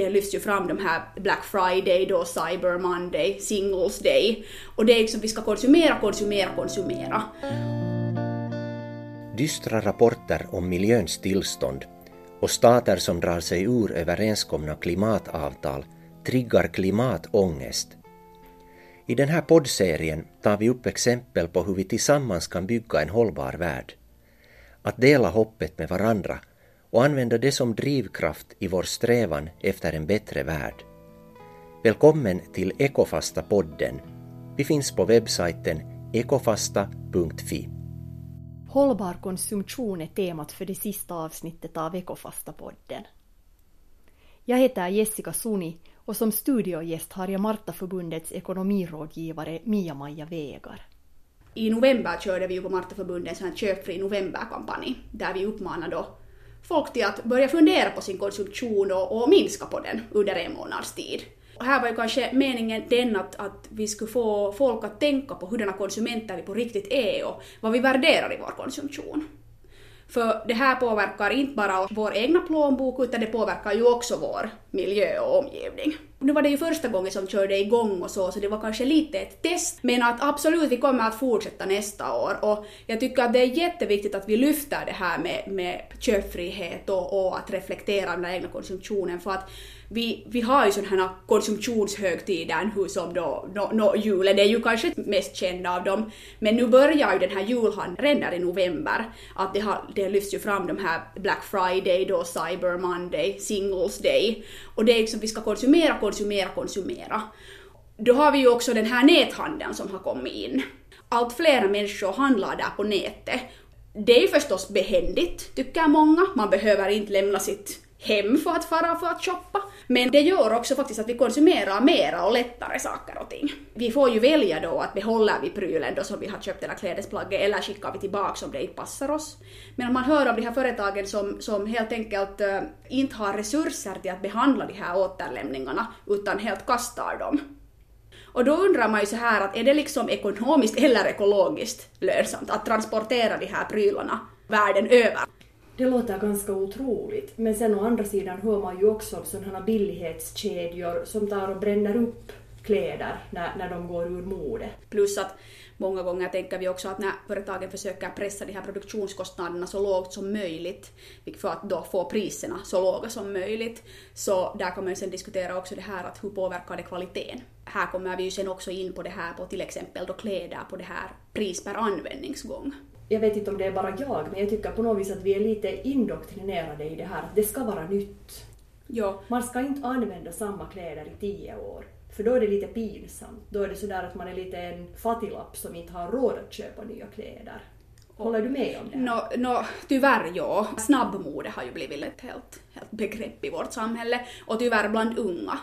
det lyfts ju fram de här Black Friday, då Cyber Monday, Singles Day. Och det är liksom vi ska konsumera, konsumera, konsumera. Dystra rapporter om miljöns tillstånd och stater som drar sig ur överenskomna klimatavtal triggar klimatångest. I den här poddserien tar vi upp exempel på hur vi tillsammans kan bygga en hållbar värld. Att dela hoppet med varandra och använda det som drivkraft i vår strävan efter en bättre värld. Välkommen till Ekofasta-podden. Vi finns på webbsajten ekofasta.fi. Hållbar konsumtion är temat för det sista avsnittet av Ekofasta-podden. Jag heter Jessica Suni och som studiogäst har jag Martaförbundets ekonomirådgivare Mia-Maja Vägar. I november körde vi ju på Martaförbundet en köpfri novemberkampanj där vi uppmanade folk till att börja fundera på sin konsumtion och, och minska på den under en månads tid. Och här var ju kanske meningen den att, att vi skulle få folk att tänka på hurdana konsumenter vi på riktigt är och vad vi värderar i vår konsumtion. För det här påverkar inte bara vår egna plånbok utan det påverkar ju också vår miljö och omgivning. Nu var det ju första gången som körde igång och så, så det var kanske lite ett test. Men att absolut, vi kommer att fortsätta nästa år. Och jag tycker att det är jätteviktigt att vi lyfter det här med, med köpfrihet och, och att reflektera den egna konsumtionen. För att vi, vi har ju sådana här konsumtionshögtider nu som då, no, no, julen är ju kanske mest kända av dem, men nu börjar ju den här julhandeln redan i november, att det, har, det lyfts ju fram de här Black Friday, då Cyber Monday, Singles Day, och det är liksom vi ska konsumera, konsumera, konsumera. Då har vi ju också den här näthandeln som har kommit in. Allt fler människor handlar där på nätet. Det är ju förstås behändigt, tycker många. Man behöver inte lämna sitt hem för att fara för att shoppa. Men det gör också faktiskt att vi konsumerar mera och lättare saker och ting. Vi får ju välja då att behåller vi prylen då som vi har köpt eller klädesplagget eller skickar vi tillbaka om det inte passar oss. Men om man hör om de här företagen som, som helt enkelt äh, inte har resurser till att behandla de här återlämningarna utan helt kastar dem. Och då undrar man ju så här att är det liksom ekonomiskt eller ekologiskt lönsamt att transportera de här prylarna världen över? Det låter ganska otroligt, men sen å andra sidan hör man ju också om sådana billighetskedjor som tar och bränner upp kläder när, när de går ur mode. Plus att många gånger tänker vi också att när företagen försöker pressa de här produktionskostnaderna så lågt som möjligt, för att då få priserna så låga som möjligt, så där kommer man sen diskutera också det här att hur påverkar det kvaliteten? Här kommer vi ju sen också in på det här på till exempel då kläder på det här pris per användningsgång jag vet inte om det är bara jag, men jag tycker på något vis att vi är lite indoktrinerade i det här att det ska vara nytt. Ja. Man ska inte använda samma kläder i tio år, för då är det lite pinsamt. Då är det sådär att man är lite en fattiglapp som inte har råd att köpa nya kläder. Håller du med om det? No, no, tyvärr ja. Snabbmode har ju blivit ett helt, helt begrepp i vårt samhälle och tyvärr bland unga.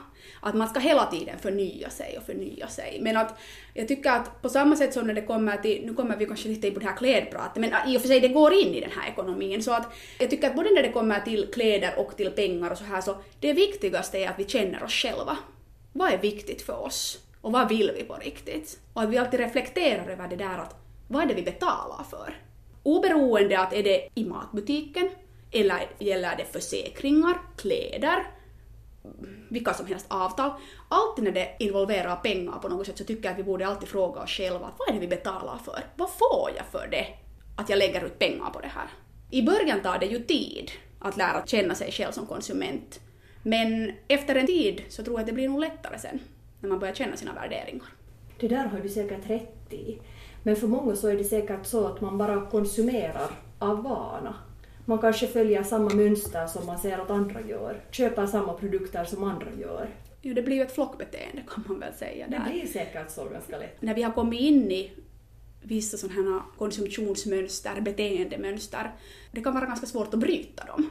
Att man ska hela tiden förnya sig och förnya sig. Men att jag tycker att på samma sätt som när det kommer till, nu kommer vi kanske lite in på det här klädpratet, men i och för sig det går in i den här ekonomin. Så att jag tycker att både när det kommer till kläder och till pengar och så här så det viktigaste är att vi känner oss själva. Vad är viktigt för oss? Och vad vill vi på riktigt? Och att vi alltid reflekterar över det där att vad är det vi betalar för? Oberoende att är det i matbutiken, eller gäller det försäkringar, kläder, vilka som helst avtal. Alltid när det involverar pengar på något sätt så tycker jag att vi borde alltid fråga oss själva vad är det vi betalar för? Vad får jag för det? Att jag lägger ut pengar på det här. I början tar det ju tid att lära känna sig själv som konsument. Men efter en tid så tror jag att det blir nog lättare sen, när man börjar känna sina värderingar. Det där har du säkert rätt i. Men för många så är det säkert så att man bara konsumerar av vana. Man kanske följer samma mönster som man ser att andra gör, köper samma produkter som andra gör. Jo, det blir ju ett flockbeteende kan man väl säga. Där. Det blir säkert så ganska lätt. När vi har kommit in i vissa sådana här konsumtionsmönster, beteendemönster, det kan vara ganska svårt att bryta dem.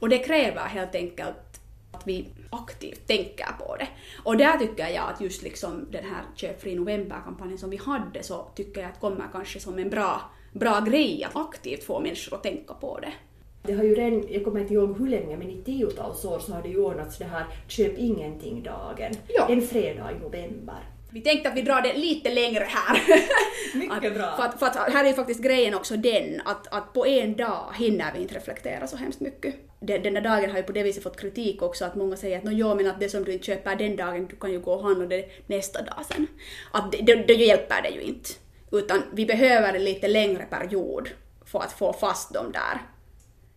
Och det kräver helt enkelt att vi aktivt tänker på det. Och där tycker jag att just liksom den här köpfri november-kampanjen som vi hade så tycker jag att kommer kanske som en bra, bra grej att aktivt få människor att tänka på det. Det har ju redan, jag kommer inte ihåg hur länge, men i tiotals år så har det ju ordnats det här köp ingenting-dagen, ja. en fredag i november. Vi tänkte att vi drar det lite längre här. Mycket bra. För att, för att här är ju faktiskt grejen också den att, att på en dag hinner vi inte reflektera så hemskt mycket. Den, den där dagen har ju på det viset fått kritik också att många säger att no, jo, men att det som du inte köper den dagen, du kan ju gå och handla det nästa dag sen. Att det, det, det hjälper det ju inte. Utan vi behöver en lite längre period för att få fast de där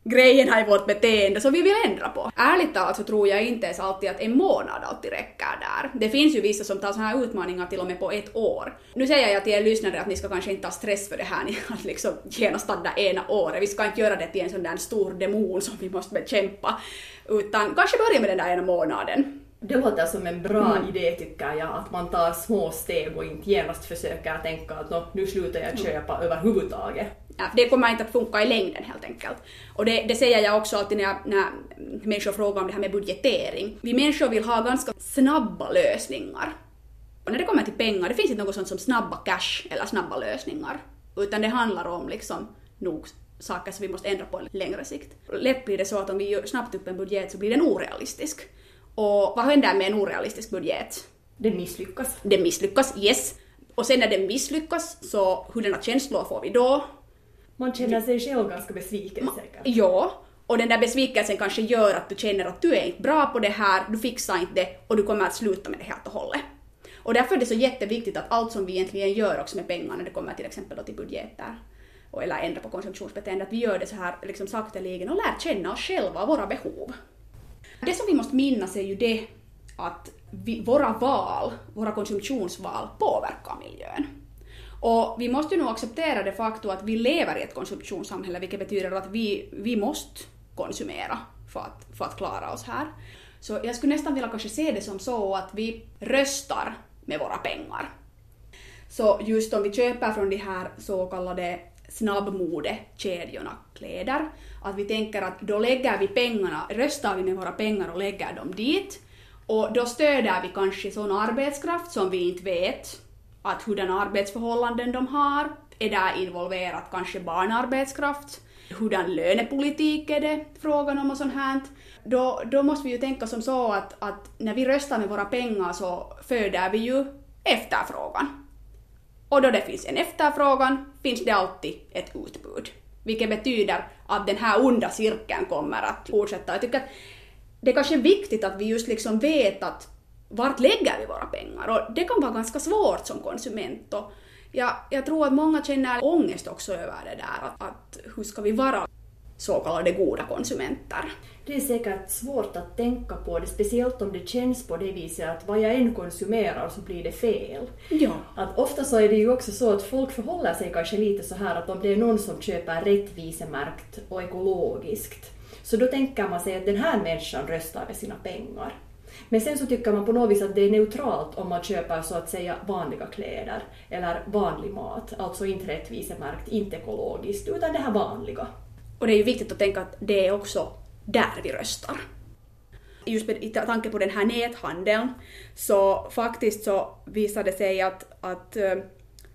grejerna i vårt beteende som vi vill ändra på. Ärligt talat så tror jag inte ens alltid att en månad alltid räcker där. Det finns ju vissa som tar sådana här utmaningar till och med på ett år. Nu säger jag till er lyssnare att ni ska kanske inte ha stress för det här, ni att liksom genast stanna ena året. Vi ska inte göra det till en sån där stor demon som vi måste bekämpa, utan kanske börja med den där ena månaden. Det låter som en bra mm. idé tycker jag, att man tar små steg och inte genast försöker tänka att nu slutar jag köpa mm. överhuvudtaget. Ja, det kommer inte att funka i längden helt enkelt. Och det, det säger jag också alltid när, jag, när människor frågar om det här med budgetering. Vi människor vill ha ganska snabba lösningar. Och när det kommer till pengar, det finns inte något sånt som snabba cash eller snabba lösningar. Utan det handlar om liksom nog saker som vi måste ändra på längre sikt. Lätt blir det så att om vi gör snabbt upp en budget så blir den orealistisk. Och vad händer med en orealistisk budget? Den misslyckas. Den misslyckas, yes. Och sen när den misslyckas, så hurdana känslor får vi då? Man känner sig själv ganska besviken säkert. Ja, och den där besvikelsen kanske gör att du känner att du är inte bra på det här, du fixar inte det och du kommer att sluta med det helt och hållet. Och därför är det så jätteviktigt att allt som vi egentligen gör också med pengar när det kommer till exempel då till budgeter och eller ändra på konsumtionsbeteende, att vi gör det så här liksom sakteligen och lär känna oss själva och våra behov. Det som vi måste minnas är ju det att vi, våra val, våra konsumtionsval påverkar miljön. Och vi måste ju nog acceptera det faktum att vi lever i ett konsumtionssamhälle, vilket betyder att vi, vi måste konsumera för att, för att klara oss här. Så jag skulle nästan vilja kanske se det som så att vi röstar med våra pengar. Så just om vi köper från de här så kallade snabbmodekedjorna kläder, att vi tänker att då lägger vi pengarna, röstar vi med våra pengar och lägger dem dit, och då stöder vi kanske sån arbetskraft som vi inte vet att hurdana arbetsförhållanden de har, är där involverat kanske barnarbetskraft, hurdan lönepolitik är det? Frågan om och sånt här. Då, då måste vi ju tänka som så att, att när vi röstar med våra pengar så föder vi ju efterfrågan. Och då det finns en efterfrågan finns det alltid ett utbud. Vilket betyder att den här onda cirkeln kommer att fortsätta. Jag tycker att det kanske är viktigt att vi just liksom vet att vart lägger vi våra pengar? Och det kan vara ganska svårt som konsument. Och jag, jag tror att många känner ångest också över det där, att, att hur ska vi vara så kallade goda konsumenter. Det är säkert svårt att tänka på det, speciellt om det känns på det viset att vad jag än konsumerar så blir det fel. Ja. Att ofta så är det ju också så att folk förhåller sig kanske lite så här att om det är någon som köper rättvisemärkt och ekologiskt, så då tänker man sig att den här människan röstar med sina pengar. Men sen så tycker man på något vis att det är neutralt om man köper så att säga vanliga kläder eller vanlig mat, alltså inte rättvisemärkt, inte ekologiskt, utan det här vanliga. Och det är ju viktigt att tänka att det är också där vi röstar. Just med tanke på den här näthandeln, så faktiskt så visar det sig att, att eh,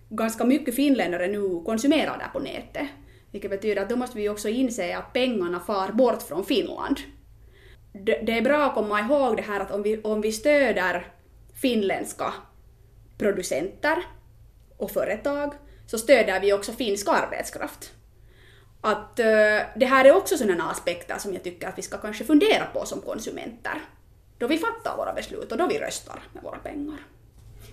ganska mycket finländare nu konsumerar där på nätet. Vilket betyder att då måste vi också inse att pengarna far bort från Finland det är bra att komma ihåg det här att om vi, om vi stöder finländska producenter och företag så stöder vi också finsk arbetskraft. Att uh, det här är också sådana aspekter som jag tycker att vi ska kanske fundera på som konsumenter. Då vi fattar våra beslut och då vi röstar med våra pengar.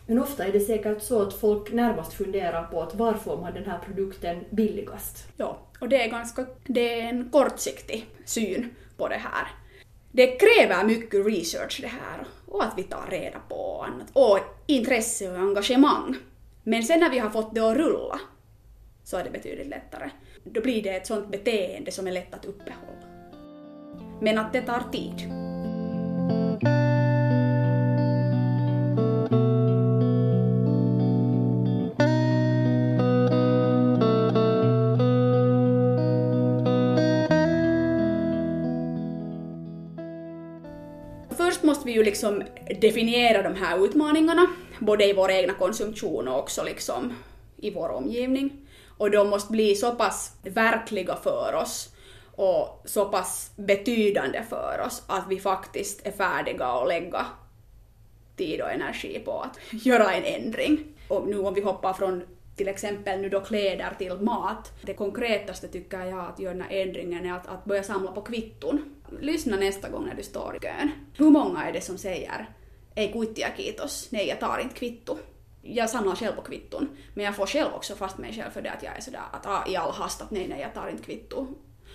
Men ofta är det säkert så att folk närmast funderar på att var får man den här produkten billigast? Ja, och det är, ganska, det är en kortsiktig syn på det här det kräver mycket research det här och att vi tar reda på annat och intresse och engagemang. Men sen när vi har fått det att rulla så är det betydligt lättare. Då blir det ett sånt beteende som är lätt att uppehålla. Men att det tar tid. måste vi ju liksom definiera de här utmaningarna, både i vår egna konsumtion och också liksom i vår omgivning. Och de måste bli så pass verkliga för oss och så pass betydande för oss att vi faktiskt är färdiga att lägga tid och energi på att göra en ändring. Och nu om vi hoppar från till exempel nu då kläder till mat. Det konkretaste tycker jag att göra den här ändringen är att, att börja samla på kvitton. Lyssna nästa gång när du står i kön. Hur många är det som säger ei kuittia kiitos, nej jag tar inte kvitto. Jag samlar själv på kvitton, men jag får själv också fast mig själv för det att jag är sådär att ah, i all hast att nej, nej, jag tar inte kvitto.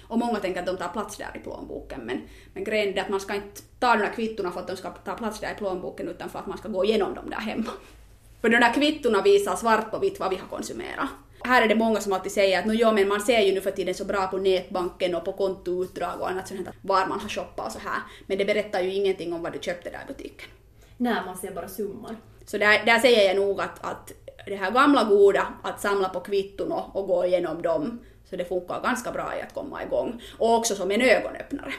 Och många tänker att de tar plats där i plånboken, men, men grejen är att man ska inte ta de där kvittona för att de ska ta plats där i plånboken, utan för att man ska gå igenom dem där hemma. För de där kvittona visar svart på vitt vad vi har konsumerat. Här är det många som alltid säger att no, jo, men man ser ju nu för tiden så bra på nätbanken och på kontoutdrag och annat sånt här, var man har shoppat och så här. Men det berättar ju ingenting om vad du köpte där i butiken. Nej, man ser bara summor. Så där, där säger jag nog att, att det här gamla goda, att samla på kvitton och, och gå igenom dem, så det funkar ganska bra i att komma igång. Och också som en ögonöppnare.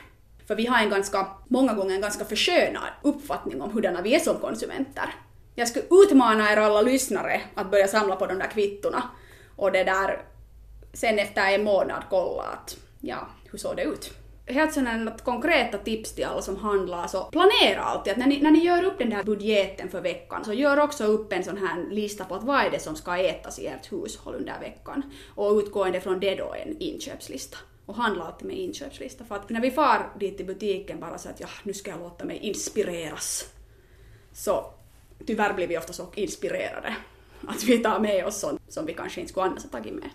För vi har en ganska, många gånger en ganska förskönad uppfattning om hurdana vi är som konsumenter. Jag skulle utmana er alla lyssnare att börja samla på de där kvittona och det där sen efter en månad kolla att ja, hur såg det ut? Helt sådana konkreta tips till alla som handlar, så planera alltid att när ni, när ni gör upp den där budgeten för veckan så gör också upp en sån här lista på att vad är det som ska ätas i ert hushåll under veckan och utgående från det då en inköpslista. Och handla alltid med inköpslista för att när vi far dit till butiken bara så att ja, nu ska jag låta mig inspireras så tyvärr blir vi ofta så inspirerade att vi tar med oss sånt som vi kanske inte skulle annars ha tagit med.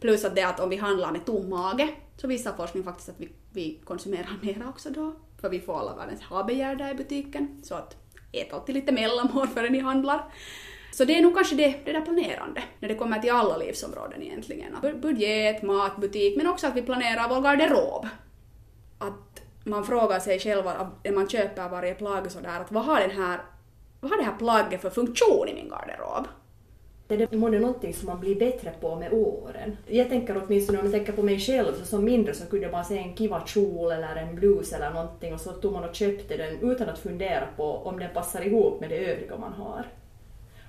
Plus att det att om vi handlar med tom mage så visar forskning faktiskt att vi, vi konsumerar mera också då. För vi får alla världens ha-begär där i butiken. Så att ät alltid lite mellanmål före ni handlar. Så det är nog kanske det, det där planerande, när det kommer till alla livsområden egentligen. Budget, mat, butik, men också att vi planerar vår garderob. Att man frågar sig själv när man köper varje plagg sådär att vad har, den här, vad har det här plagget för funktion i min garderob? Det är månne någonting som man blir bättre på med åren. Jag tänker åtminstone om jag tänker på mig själv, så som mindre så kunde man se en kiva kjol eller en blus eller någonting och så tog man och köpte den utan att fundera på om den passar ihop med det övriga man har.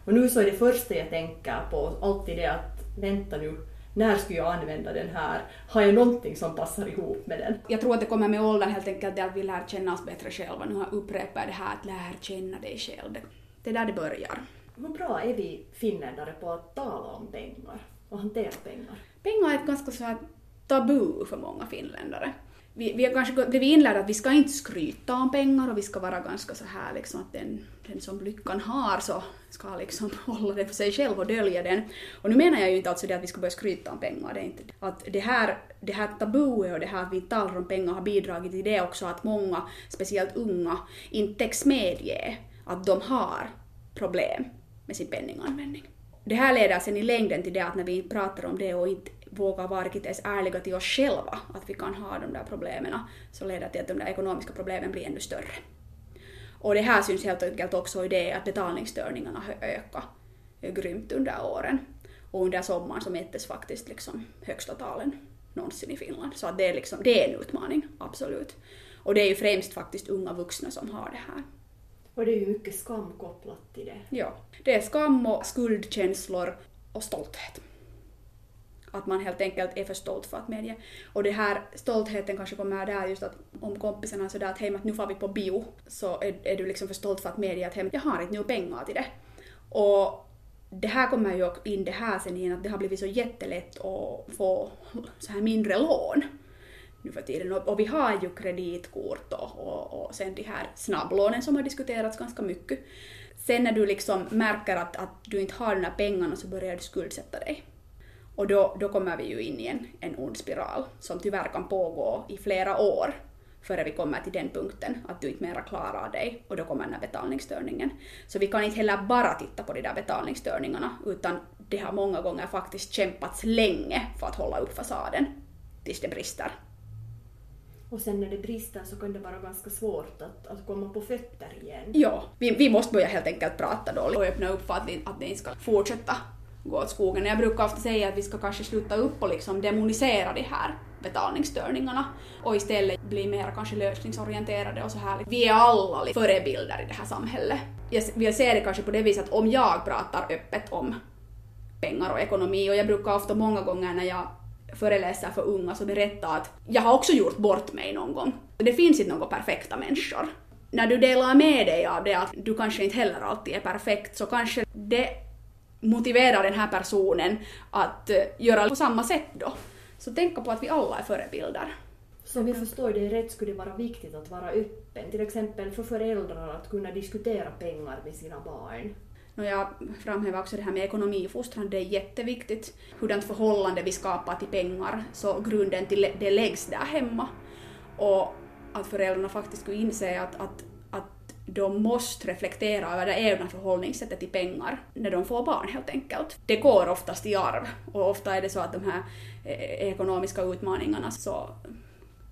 Och nu så är det första jag tänker på alltid det att vänta nu, när skulle jag använda den här? Har jag någonting som passar ihop med den? Jag tror att det kommer med åldern helt enkelt det att vi lär känna oss bättre själva. Nu upprepar jag det här att lär känna dig själv. Det är där det börjar. Hur bra är vi finländare på att tala om pengar och hantera pengar? Pengar är ett ganska så här tabu för många finländare. Vi, vi har kanske blivit inlärda att vi ska inte skryta om pengar och vi ska vara ganska så här liksom att den, den som lyckan har så ska liksom hålla det för sig själv och dölja den. Och nu menar jag ju inte alltså det att vi ska börja skryta om pengar, det är inte att det här, det här tabuet och det här att vi talar om pengar har bidragit till det också att många, speciellt unga, inte täcks medge att de har problem med sin penninganvändning. Det här leder sen i längden till det att när vi inte pratar om det och inte vågar vara riktigt ens ärliga till oss själva, att vi kan ha de där problemen, så leder det till att de där ekonomiska problemen blir ännu större. Och det här syns helt enkelt också i det att betalningsstörningarna har ökat grymt under åren. Och under sommaren så mättes faktiskt liksom högsta talen någonsin i Finland. Så att det, är liksom, det är en utmaning, absolut. Och det är ju främst faktiskt unga vuxna som har det här. Och det är ju mycket skam kopplat till det. Ja, det är skam och skuldkänslor och stolthet. Att man helt enkelt är för stolt för att medge. Och det här stoltheten kanske kommer där just att om kompisarna sådär att hej, nu får vi på bio, så är, är, du liksom för stolt för att medge att hej, jag har inte nu pengar till det. Och det här kommer ju in det här sen igen att det har blivit så jättelätt att få så här mindre lån nu för tiden. Och, och vi har ju kreditkort och, och, och sen de här snabblånen som har diskuterats ganska mycket. Sen när du liksom märker att, att du inte har de här pengarna så börjar du skuldsätta dig. Och då, då kommer vi ju in i en, en ond spiral som tyvärr kan pågå i flera år före vi kommer till den punkten att du inte mera klarar dig och då kommer den här betalningsstörningen. Så vi kan inte heller bara titta på de där betalningsstörningarna utan det har många gånger faktiskt kämpats länge för att hålla upp fasaden tills det brister. Och sen när det brister så kan det vara ganska svårt att, att komma på fötter igen. Ja, vi, vi måste börja helt enkelt prata då och öppna upp för att, att det inte ska fortsätta gå åt skogen. Jag brukar ofta säga att vi ska kanske sluta upp och liksom demonisera de här betalningsstörningarna och istället bli mer kanske lösningsorienterade och så här. Vi är alla förebilder i det här samhället. Jag vill se det kanske på det viset att om jag pratar öppet om pengar och ekonomi och jag brukar ofta många gånger när jag föreläser för unga så berättar att jag har också gjort bort mig någon gång. Det finns inte några perfekta människor. när du delar med dig av det att du kanske inte heller alltid är perfekt så kanske det motiverar den här personen att eh, göra på samma sätt då. Så tänka på att vi alla är förebilder. Så om jag förstår det rätt skulle det vara viktigt att vara öppen, till exempel för föräldrar att kunna diskutera pengar med sina barn. Och jag framhäver också det här med ekonomifostran, det är jätteviktigt. Hurdant förhållande vi skapar till pengar, så grunden till det läggs där hemma. Och att föräldrarna faktiskt skulle inse att, att, att de måste reflektera över det egna förhållningssättet till pengar när de får barn helt enkelt. Det går oftast i arv och ofta är det så att de här eh, ekonomiska utmaningarna så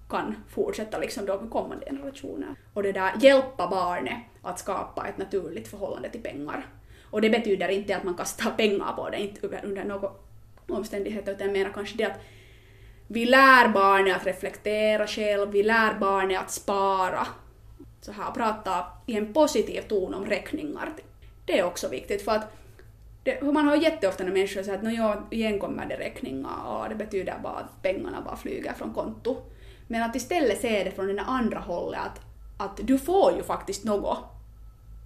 kan fortsätta liksom då med kommande generationer. Och det där hjälpa barnet att skapa ett naturligt förhållande till pengar. Och det betyder inte att man kastar pengar på det, inte under några omständigheter, utan jag menar kanske det att vi lär barnet att reflektera själv, vi lär barnet att spara. Så här, prata i en positiv ton om räkningar. Det är också viktigt för att det, man har jätteofta när människor säger att ja, igen kommer det räkningar och det betyder bara att pengarna bara flyger från konto. Men att istället se det från det andra hållet att, att du får ju faktiskt något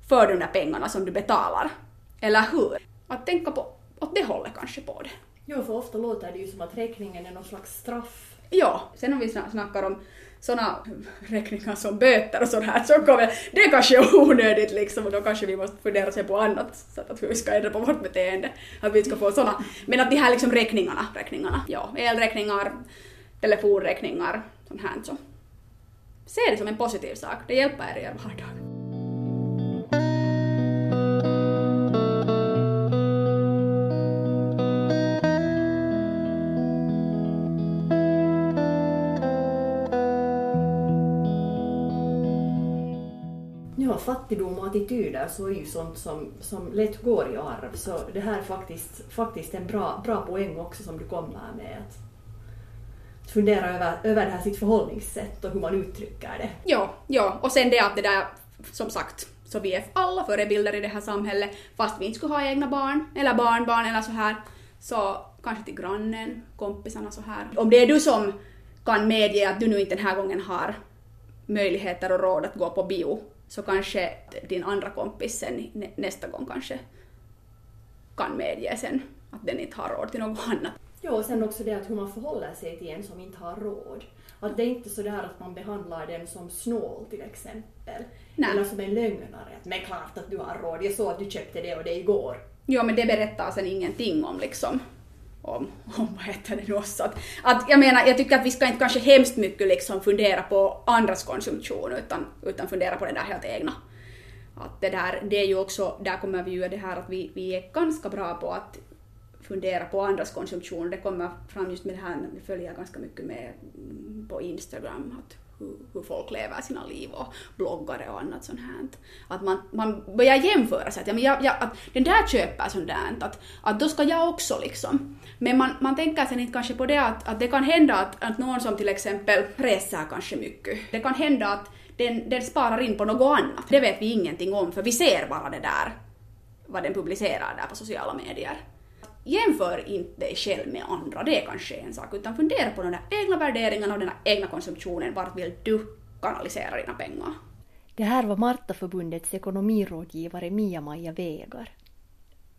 för de där pengarna som du betalar. Eller hur? Att tänka på åt det hållet kanske på det. Jo, för ofta låter det ju som att räkningen är någon slags straff. Ja, sen om vi snackar om sådana räkningar som böter och sånt här, så kommer det kanske är onödigt liksom och då kanske vi måste fundera sig på annat sätt att hur vi ska ändra på vårt beteende, att vi ska få sådana. Men att de här liksom räkningarna, räkningarna, ja, elräkningar, telefonräkningar, sånt här så. Se det som en positiv sak, det hjälper er i er vardag. Fattigdom och attityder så är ju sånt som, som lätt går i arv. Så det här är faktiskt, faktiskt en bra, bra poäng också som du kommer med. Att, fundera över, över det här sitt förhållningssätt och hur man uttrycker det. Ja, ja, och sen det att det där, som sagt, så vi är alla förebilder i det här samhället, fast vi inte skulle ha egna barn, eller barnbarn eller så här, så kanske till grannen, kompisarna så här. Om det är du som kan medge att du nu inte den här gången har möjligheter och råd att gå på bio, så kanske din andra kompis sen nästa gång kanske kan medge sen att den inte har råd till något annat. Ja, och sen också det att hur man förhåller sig till en som inte har råd. Att det är inte så där att man behandlar den som snål till exempel. Nej. Eller som en lögnare. Att men klart att du har råd, jag såg att du köpte det och det igår. Ja, men det berättar sen ingenting om liksom om, om vad heter det nu också. Att, att, jag menar, jag tycker att vi ska inte kanske hemskt mycket liksom fundera på andras konsumtion utan, utan fundera på det där helt egna. Att det, där, det är ju också, där kommer vi ju det här att vi, vi är ganska bra på att fundera på andras konsumtion. Det kommer fram just med det här, det följer ganska mycket med på Instagram, att hur, hur, folk lever sina liv och bloggare och annat sånt här. Att man, man börjar jämföra sig, att, ja, men jag, jag, att den där köper sånt där, att, att då ska jag också liksom. Men man, man tänker sen inte kanske på det att, att det kan hända att, att någon som till exempel reser kanske mycket, det kan hända att den, den sparar in på något annat. Det vet vi ingenting om för vi ser bara det där, vad den publicerar där på sociala medier jämför inte dig själv med andra, det är kanske en sak, utan fundera på de där egna värderingarna och den egna konsumtionen, vart vill du kanalisera dina pengar? Det här var Martaförbundets ekonomirådgivare Mia-Maja Vegar.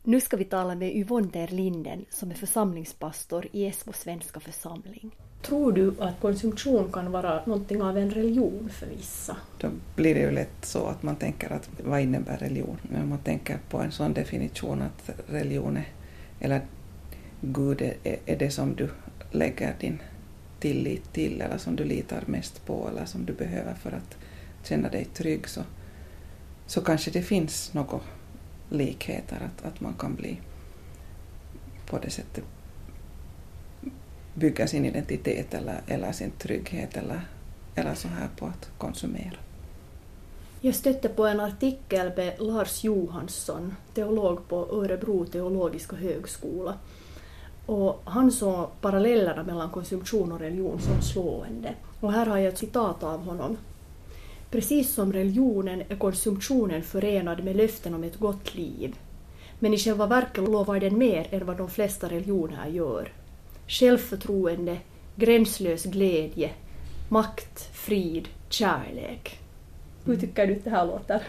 Nu ska vi tala med Yvonne Der Linden som är församlingspastor i Esbo svenska församling. Tror du att konsumtion kan vara någonting av en religion för vissa? Då blir det ju lätt så att man tänker att vad innebär religion? Men man tänker på en sån definition att religion är eller Gud är, är det som du lägger din tillit till eller som du litar mest på eller som du behöver för att känna dig trygg så, så kanske det finns några likheter att, att man kan bli på det sättet bygga sin identitet eller, eller sin trygghet eller, eller så här på att konsumera. Jag stötte på en artikel med Lars Johansson, teolog på Örebro teologiska högskola. Och han såg parallellerna mellan konsumtion och religion som slående. Och här har jag ett citat av honom. Precis som religionen är konsumtionen förenad med löften om ett gott liv. Men i själva verket lovar den mer än vad de flesta religioner gör. Självförtroende, gränslös glädje, makt, frid, kärlek. Hur tycker du att det här låter?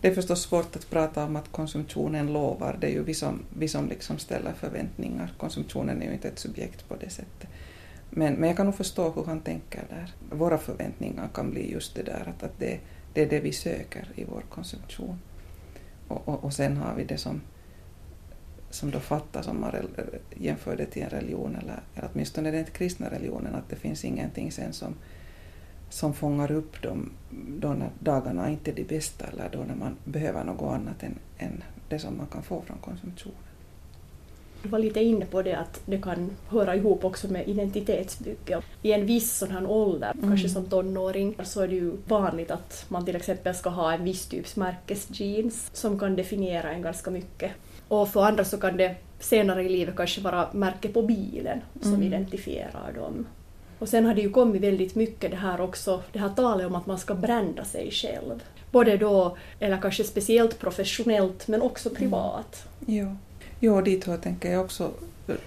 Det är förstås svårt att prata om att konsumtionen lovar. Det är ju vi som, vi som liksom ställer förväntningar. Konsumtionen är ju inte ett subjekt på det sättet. Men, men jag kan nog förstå hur han tänker där. Våra förväntningar kan bli just det där att, att det, det är det vi söker i vår konsumtion. Och, och, och sen har vi det som, som då fattas om man jämför det till en religion, eller, eller åtminstone den kristna religionen, att det finns ingenting sen som, som fångar upp dem då när dagarna inte är de bästa eller då när man behöver något annat än, än det som man kan få från konsumtionen. Du var lite inne på det att det kan höra ihop också med identitetsbygge. I en viss sån här ålder, mm. kanske som tonåring, så är det ju vanligt att man till exempel ska ha en viss typs märkesjeans som kan definiera en ganska mycket. Och för andra så kan det senare i livet kanske vara märke på bilen som mm. identifierar dem. Och sen har det ju kommit väldigt mycket det här också, det här talet om att man ska brända sig själv. Både då, eller kanske speciellt professionellt, men också mm. privat. Mm. Jo. jo, dit hör tänker jag också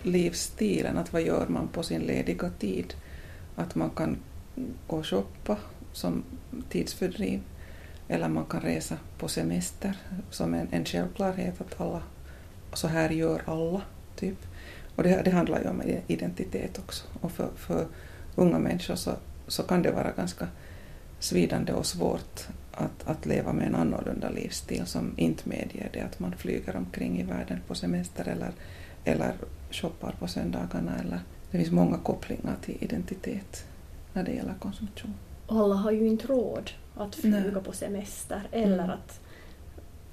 livsstilen, att vad gör man på sin lediga tid? Att man kan gå och shoppa som tidsfördriv, eller man kan resa på semester som en, en självklarhet att alla, så här gör alla, typ. Och det, det handlar ju om identitet också. Och för, för unga människor så, så kan det vara ganska svidande och svårt att, att leva med en annorlunda livsstil som inte medger det att man flyger omkring i världen på semester eller, eller shoppar på söndagarna. Eller, det finns många kopplingar till identitet när det gäller konsumtion. Alla har ju inte råd att flyga Nej. på semester eller mm. att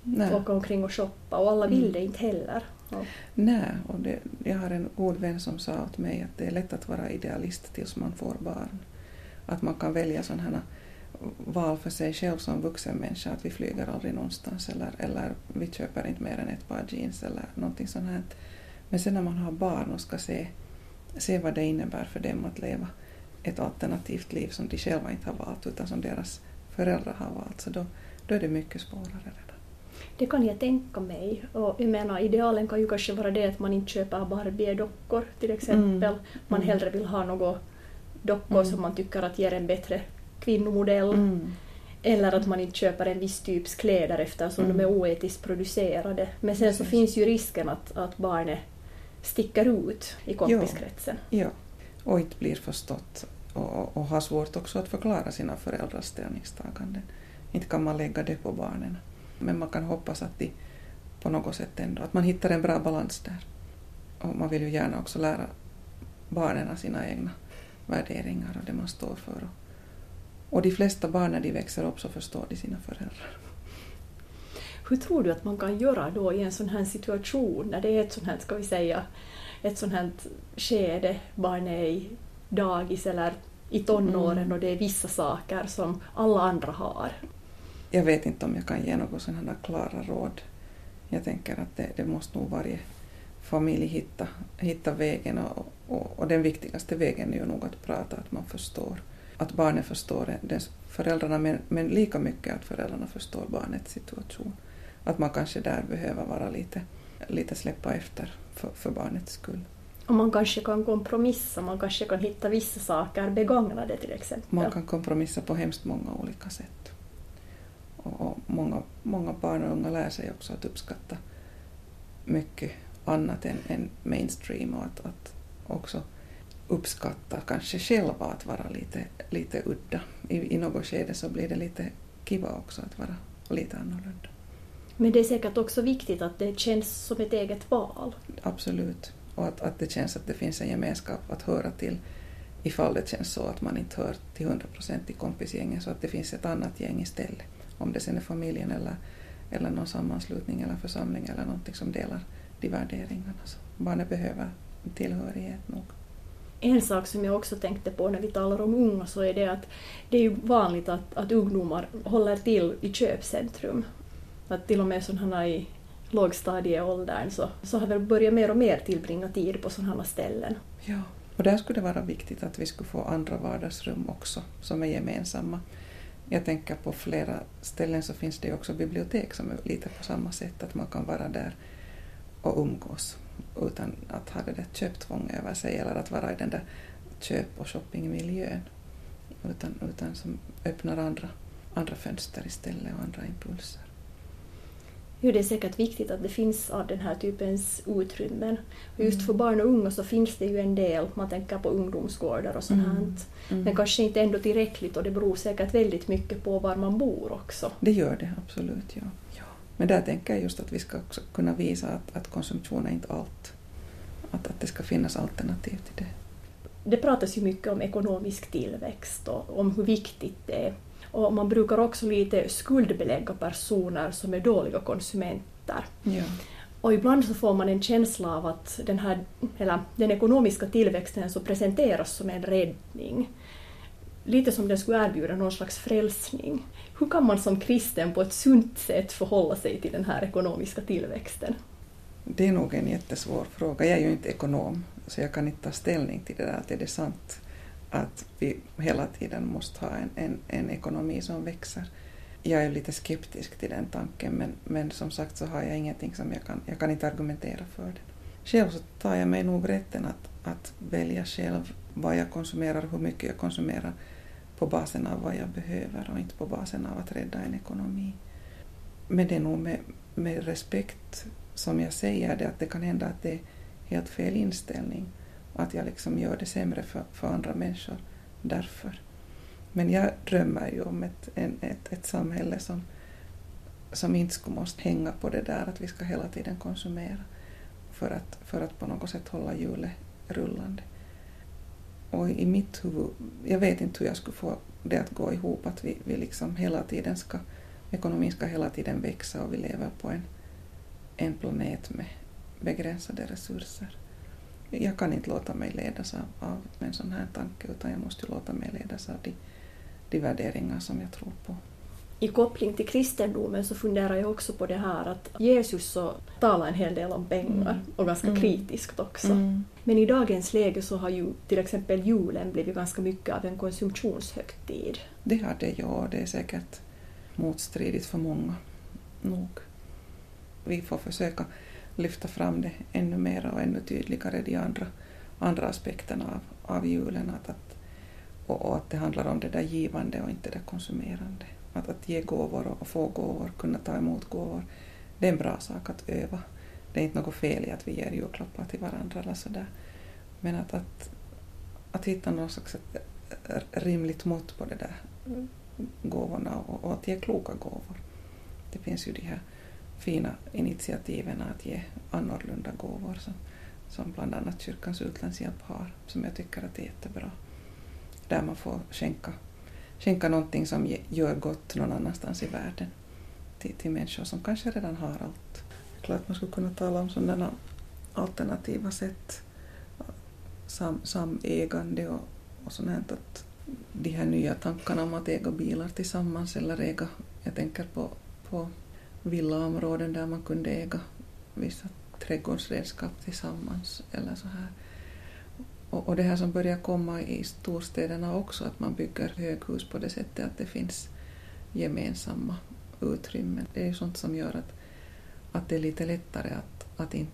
Nej. åka omkring och shoppa och alla vill mm. det inte heller. Ja. Nej, och det, jag har en god vän som sa åt mig att det är lätt att vara idealist tills man får barn. Att man kan välja sådana val för sig själv som vuxen människa, att vi flyger aldrig någonstans eller, eller vi köper inte mer än ett par jeans eller någonting sånt här. Men sen när man har barn och ska se, se vad det innebär för dem att leva ett alternativt liv som de själva inte har valt utan som deras föräldrar har valt, så då, då är det mycket svårare. Det kan jag tänka mig. Och jag menar, idealen kan ju kanske vara det att man inte köper Barbie-dockor till exempel. Mm. Man mm. hellre vill ha något dockor mm. som man tycker att ger en bättre kvinnomodell. Mm. Eller att man inte köper en viss typs kläder eftersom mm. de är oetiskt producerade. Men sen så finns ju risken att, att barnet sticker ut i kompiskretsen. Ja, ja. och inte blir förstått och, och har svårt också att förklara sina föräldrars ställningstaganden. Inte kan man lägga det på barnen men man kan hoppas att de på något sätt ändå, att man hittar en bra balans där. Och man vill ju gärna också lära barnen sina egna värderingar och det man står för. Och, de flesta barn när de växer upp så förstår de sina föräldrar. Hur tror du att man kan göra då i en sån här situation när det är ett sånt här, ska vi säga, ett sånt här skede, barnet är i dagis eller i tonåren mm. och det är vissa saker som alla andra har jag vet inte om jag kan ge några sådana klara råd. Jag tänker att det, det måste nog varje familj hitta, hitta vägen och, och, och, den viktigaste vägen är ju nog att prata, att man förstår. Att barnet förstår föräldrarna men, men lika mycket att föräldrarna förstår barnets situation. Att man kanske där behöver vara lite, lite släppa efter för, för barnets skull. Och man kanske kan kompromissa, man kanske kan hitta vissa saker begagnade till exempel. Man kan kompromissa på hemskt många olika sätt. Och många, många barn och unga lär sig också att uppskatta mycket annat än, än mainstream och att, att också uppskatta kanske själva att vara lite, lite udda. I, I något skede så blir det lite kiva också att vara lite annorlunda. Men det är säkert också viktigt att det känns som ett eget val. Absolut. Och att, att det känns att det finns en gemenskap att höra till ifall det känns så att man inte hör till 100 procent i kompisgänget så att det finns ett annat gäng istället om det sen är familjen eller, eller någon sammanslutning eller församling eller någonting som delar de värderingarna. Så barnet behöver tillhörighet nog. En sak som jag också tänkte på när vi talar om unga så är det att det är ju vanligt att, att ungdomar håller till i köpcentrum. Att till och med sådana i lågstadieåldern så, så har vi börjat mer och mer tillbringa tid på sådana ställen. Ja, och där skulle det vara viktigt att vi skulle få andra vardagsrum också som är gemensamma. Jag tänker på flera ställen så finns det också bibliotek som är lite på samma sätt, att man kan vara där och umgås utan att ha det där köptvång över sig eller att vara i den där köp och shoppingmiljön utan, utan som öppnar andra andra fönster istället och andra impulser. Jo, det är säkert viktigt att det finns av den här typens utrymmen. Och just för barn och unga så finns det ju en del, man tänker på ungdomsgårdar och sånt här. Mm. Men kanske inte ändå tillräckligt och det beror säkert väldigt mycket på var man bor också. Det gör det absolut, ja. ja. Men där tänker jag just att vi ska också kunna visa att, att konsumtion är inte allt. Att, att det ska finnas alternativ till det. Det pratas ju mycket om ekonomisk tillväxt och om hur viktigt det är. Och man brukar också lite skuldbelägga personer som är dåliga konsumenter. Ja. Och ibland så får man en känsla av att den, här, eller den ekonomiska tillväxten så presenteras som en räddning. Lite som den skulle erbjuda någon slags frälsning. Hur kan man som kristen på ett sunt sätt förhålla sig till den här ekonomiska tillväxten? Det är nog en jättesvår fråga. Jag är ju inte ekonom, så jag kan inte ta ställning till det där, att är det sant att vi hela tiden måste ha en, en, en ekonomi som växer. Jag är lite skeptisk till den tanken, men, men som sagt så har jag ingenting som jag kan, jag kan inte argumentera för det. Själv så tar jag mig nog rätten att, att välja själv vad jag konsumerar, hur mycket jag konsumerar på basen av vad jag behöver och inte på basen av att rädda en ekonomi. Men det är nog med, med respekt som jag säger det, att det kan hända att det är helt fel inställning att jag liksom gör det sämre för, för andra människor därför. Men jag drömmer ju om ett, en, ett, ett samhälle som, som inte skulle måste hänga på det där att vi ska hela tiden konsumera för att, för att på något sätt hålla hjulet rullande. Och i mitt huvud, jag vet inte hur jag skulle få det att gå ihop, att vi, vi liksom hela tiden ska, ekonomin ska hela tiden växa och vi lever på en, en planet med begränsade resurser jag kan inte låta mig ledas av, av en sån här tanke utan jag måste låta mig ledas av de, de värderingar som jag tror på. I koppling till kristendomen så funderar jag också på det här att Jesus så talar en hel del om pengar mm. och ganska mm. kritiskt också. Mm. Men i dagens läge så har ju till exempel julen blivit ganska mycket av en konsumtionshögtid. Det har det, ja. Det är säkert motstridigt för många. Nog. Vi får försöka lyfta fram det ännu mer och ännu tydligare, de andra, andra aspekterna av, av julen. Att, att, och, och, att det handlar om det där givande och inte det där konsumerande. Att, att ge gåvor och, och få gåvor, kunna ta emot gåvor, det är en bra sak att öva. Det är inte något fel i att vi ger julklappar till varandra eller sådär. Men att, att, att hitta någon slags rimligt mått på det där mm, gåvorna och, och att ge kloka gåvor. Det finns ju de här fina initiativen att ge annorlunda gåvor som, som bland annat Kyrkans utlandshjälp har, som jag tycker att är jättebra. Där man får skänka, skänka någonting som gör gott någon annanstans i världen till, till människor som kanske redan har allt. Klart man skulle kunna tala om sådana alternativa sätt, sam, samägande och, och sånt att de här nya tankarna om att äga bilar tillsammans eller äga, jag tänker på, på villaområden där man kunde äga vissa trädgårdsredskap tillsammans eller så här. Och, och det här som börjar komma i storstäderna också, att man bygger höghus på det sättet att det finns gemensamma utrymmen. Det är ju sånt som gör att, att det är lite lättare att, att inte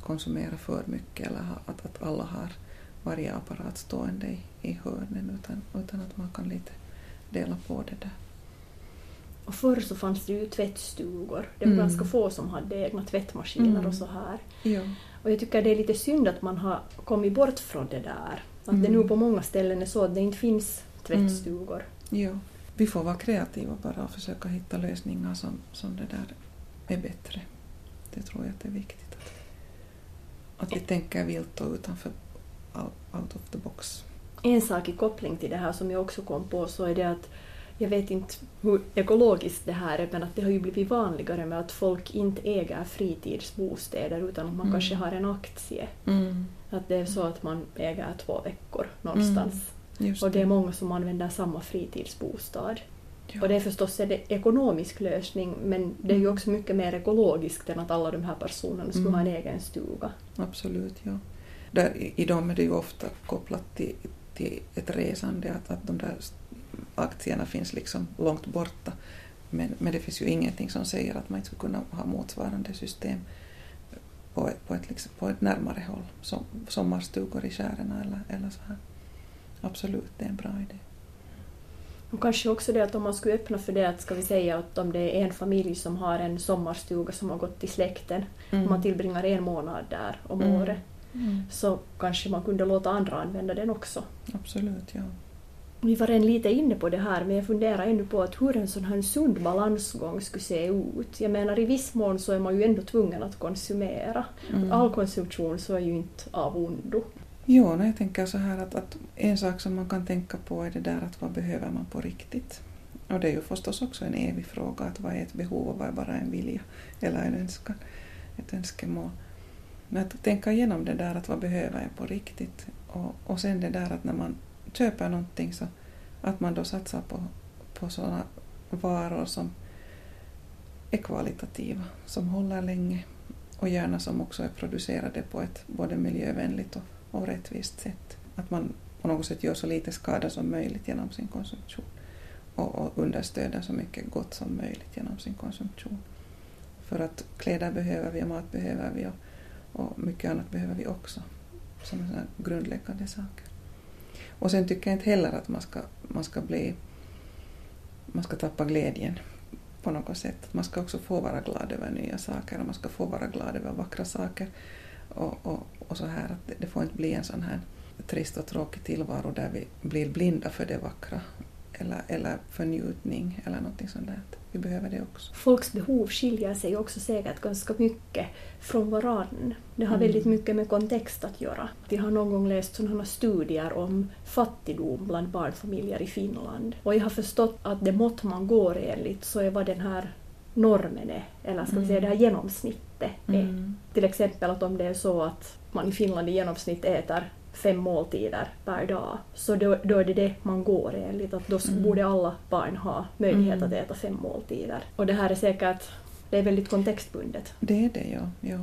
konsumera för mycket eller att, att alla har varje apparat stående i, i hörnen utan, utan att man kan lite dela på det där. Och förr så fanns det ju tvättstugor. Det var mm. ganska få som hade egna tvättmaskiner mm. och så här. Ja. Och jag tycker det är lite synd att man har kommit bort från det där. Att mm. det nu på många ställen är så att det inte finns tvättstugor. Mm. Ja. Vi får vara kreativa bara och försöka hitta lösningar som, som det där är bättre. Det tror jag att det är viktigt. Att, att vi tänker vilt och utanför out of the box. En sak i koppling till det här som jag också kom på så är det att jag vet inte hur ekologiskt det här är, men att det har ju blivit vanligare med att folk inte äger fritidsbostäder utan att man mm. kanske har en aktie. Mm. Att det är så att man äger två veckor någonstans. Mm. Och det är många som använder samma fritidsbostad. Ja. Och det är förstås en ekonomisk lösning men det är ju mm. också mycket mer ekologiskt än att alla de här personerna skulle ha en mm. egen stuga. Absolut, ja. Där, I dem är det ju ofta kopplat till, till ett resande, att, att de där aktierna finns liksom långt borta. Men, men det finns ju ingenting som säger att man inte skulle kunna ha motsvarande system på ett, på ett, liksom, på ett närmare håll, som sommarstugor i skären eller, eller så här. Absolut, det är en bra idé. Och kanske också det att om man skulle öppna för det att ska vi säga att om det är en familj som har en sommarstuga som har gått till släkten Mm. och man tillbringar en månad där om Mm. året så kanske man kunde låta andra använda den också. Absolut, ja. Vi var redan lite inne på det här men jag funderar ännu på att hur en sån här sund balansgång skulle se ut. Jag menar i viss mån så är man ju ändå tvungen att konsumera. Mm. All konsumtion så är ju inte av ondo. Jo, jag tänker så här att, att en sak som man kan tänka på är det där att vad behöver man på riktigt? Och det är ju förstås också en evig fråga att vad är ett behov och vad är bara en vilja eller en önskan, ett önskemål. Men att tänka igenom det där att vad behöver jag på riktigt och, och sen det där att när man köper någonting så att man då satsar på, på sådana varor som är kvalitativa, som håller länge och gärna som också är producerade på ett både miljövänligt och, och rättvist sätt. Att man på något sätt gör så lite skada som möjligt genom sin konsumtion och, och understöder så mycket gott som möjligt genom sin konsumtion. För att kläder behöver vi och mat behöver vi och, och mycket annat behöver vi också som är grundläggande saker. Och sen tycker jag inte heller att man ska, man ska bli man ska tappa glädjen på något sätt. Man ska också få vara glad över nya saker och man ska få vara glad över vackra saker. Och, och, och så här att det, det får inte bli en sån här trist och tråkig tillvaro där vi blir blinda för det vackra eller, eller för njutning eller någonting sånt där. Vi behöver det också. Folks behov skiljer sig också säkert ganska mycket från varann. Det har Mm. väldigt mycket med kontext att göra. Vi har någon gång läst sådana studier om fattigdom bland barnfamiljer i Finland. Och jag har förstått att det mått man går enligt så är vad den här normen är, eller ska vi Mm. säga det här genomsnittet är. Mm. Till exempel att om det är så att man i Finland i genomsnitt äter fem måltider per dag, så då, då är det det man går enligt. Att då Mm. borde alla barn ha möjlighet Mm. att äta fem måltider. Och det här är säkert det är väldigt kontextbundet. Det är det, ja. ja.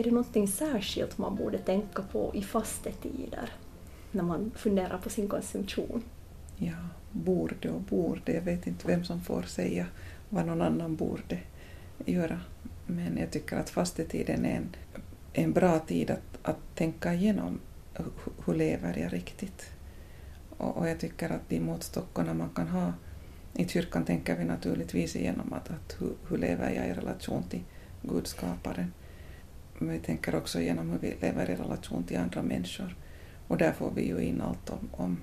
Är det någonting särskilt man borde tänka på i fastetider när man funderar på sin konsumtion? Ja, borde och borde. Jag vet inte vem som får säga vad någon annan borde göra. Men jag tycker att fastetiden är en, en bra tid att, att tänka igenom hur lever jag riktigt. Och, och jag tycker att de måttstockarna man kan ha i kyrkan tänker vi naturligtvis igenom att, att hur, hur lever jag i relation till Gud skaparen. Men vi tänker också genom hur vi lever i relation till andra människor. Och där får vi ju in allt om, om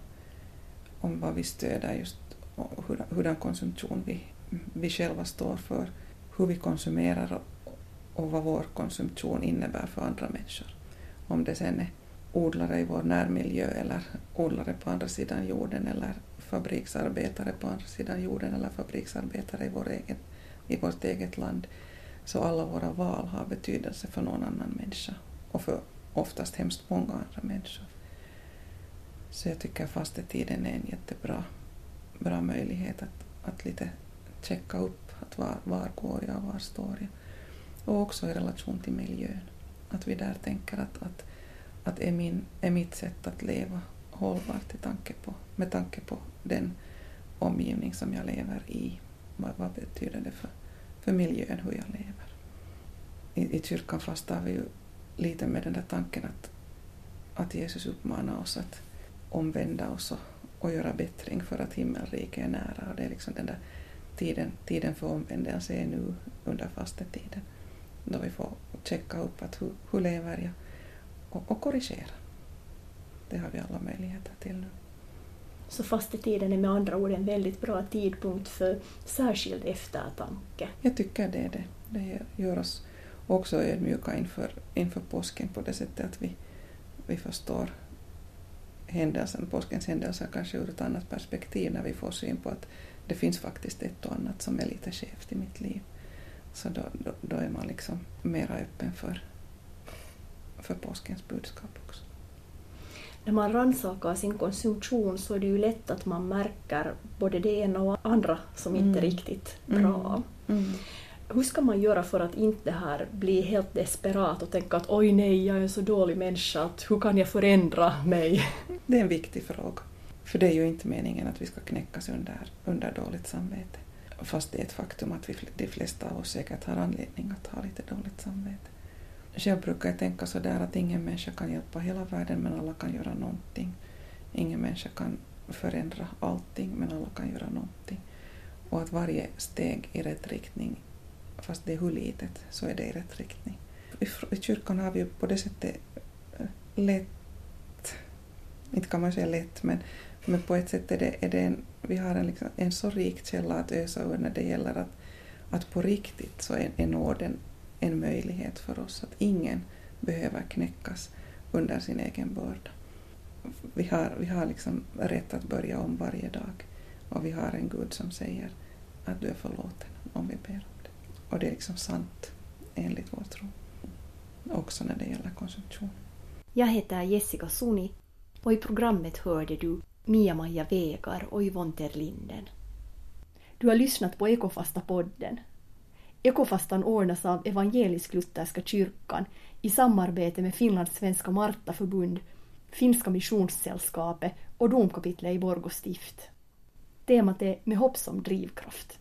om vad vi stöder just och hur, hurdan konsumtion vi, vi själva står för, hur vi konsumerar och, och vad vår konsumtion innebär för andra människor. Om det sen är odlare i vår närmiljö eller odlare på andra sidan jorden eller fabriksarbetare på andra sidan jorden eller fabriksarbetare i, vår egen, i vårt eget land. Så alla våra val har betydelse för någon annan människa och för oftast hemskt många andra människor. Så jag tycker fastetiden är en jättebra bra möjlighet att, att lite checka upp att var, var går jag, var står jag. Och också i relation till miljön. Att vi där tänker att, att, att är, min, är mitt sätt att leva hållbart i tanke på, med tanke på den omgivning som jag lever i. Vad, vad betyder det för, för miljön, hur jag lever? I, i kyrkan fastar vi ju lite med den där tanken att, att Jesus uppmanar oss att omvända oss och, och göra bättring för att himmelriket är nära. Och det är liksom den där tiden, tiden för omvändelse är nu under fastetiden. Då vi får checka upp att hur, hur lever jag och, och korrigera. Det har vi alla möjligheter till nu. Så fastetiden är med andra ord en väldigt bra tidpunkt för särskild eftertanke. Jag tycker det är det. Det gör oss också ödmjuka inför, inför påsken på det sättet att vi, vi förstår händelsen, påskens händelser kanske ur ett annat perspektiv när vi får syn på att det finns faktiskt ett och annat som är lite skevt i mitt liv. Så då, då, då är man liksom mera öppen för, för påskens budskap också. När man rannsakar sin konsumtion så är det ju lätt att man märker både det ena och andra som inte är Mm. riktigt bra. Mm. hur ska man göra för att inte här bli helt desperat och tänka att oj nej, jag är en så dålig människa, att hur kan jag förändra mig? Det är en viktig fråga. För det är ju inte meningen att vi ska knäckas under, under dåligt samvete. Fast det är ett faktum att vi, de flesta av oss säkert har anledning att ha lite dåligt samvete. Själv brukar jag tänka så där att ingen människa kan hjälpa hela världen men alla kan göra någonting. Ingen människa kan förändra allting men alla kan göra någonting. Och att varje steg i rätt riktning, fast det är hur litet, så är det i rätt riktning. I kyrkan har vi ju på det sättet eh, lätt, inte kan man säga lätt, men, men på ett sätt är det, är det en, vi har en, liksom, en så rik källa att ösa ur när det gäller att, att på riktigt så är, är nåden en möjlighet för oss, att ingen behöver knäckas under sin egen börda. Vi har, vi har liksom rätt att börja om varje dag och vi har en Gud som säger att du är förlåten om vi ber om det. Och det är liksom sant enligt vår tro. Också när det gäller konsumtion. Jag heter Jessica Suni och i programmet hörde du Mia-Maja Vegar och Yvonne Terlinden. Du har lyssnat på Ekofasta-podden. Ekofastan ordnas av Evangelisk-Lutherska kyrkan i samarbete med Finlands svenska Martaförbund, Finska missionssällskapet och domkapitlet i Borgå stift. Temat är Med hopp som drivkraft.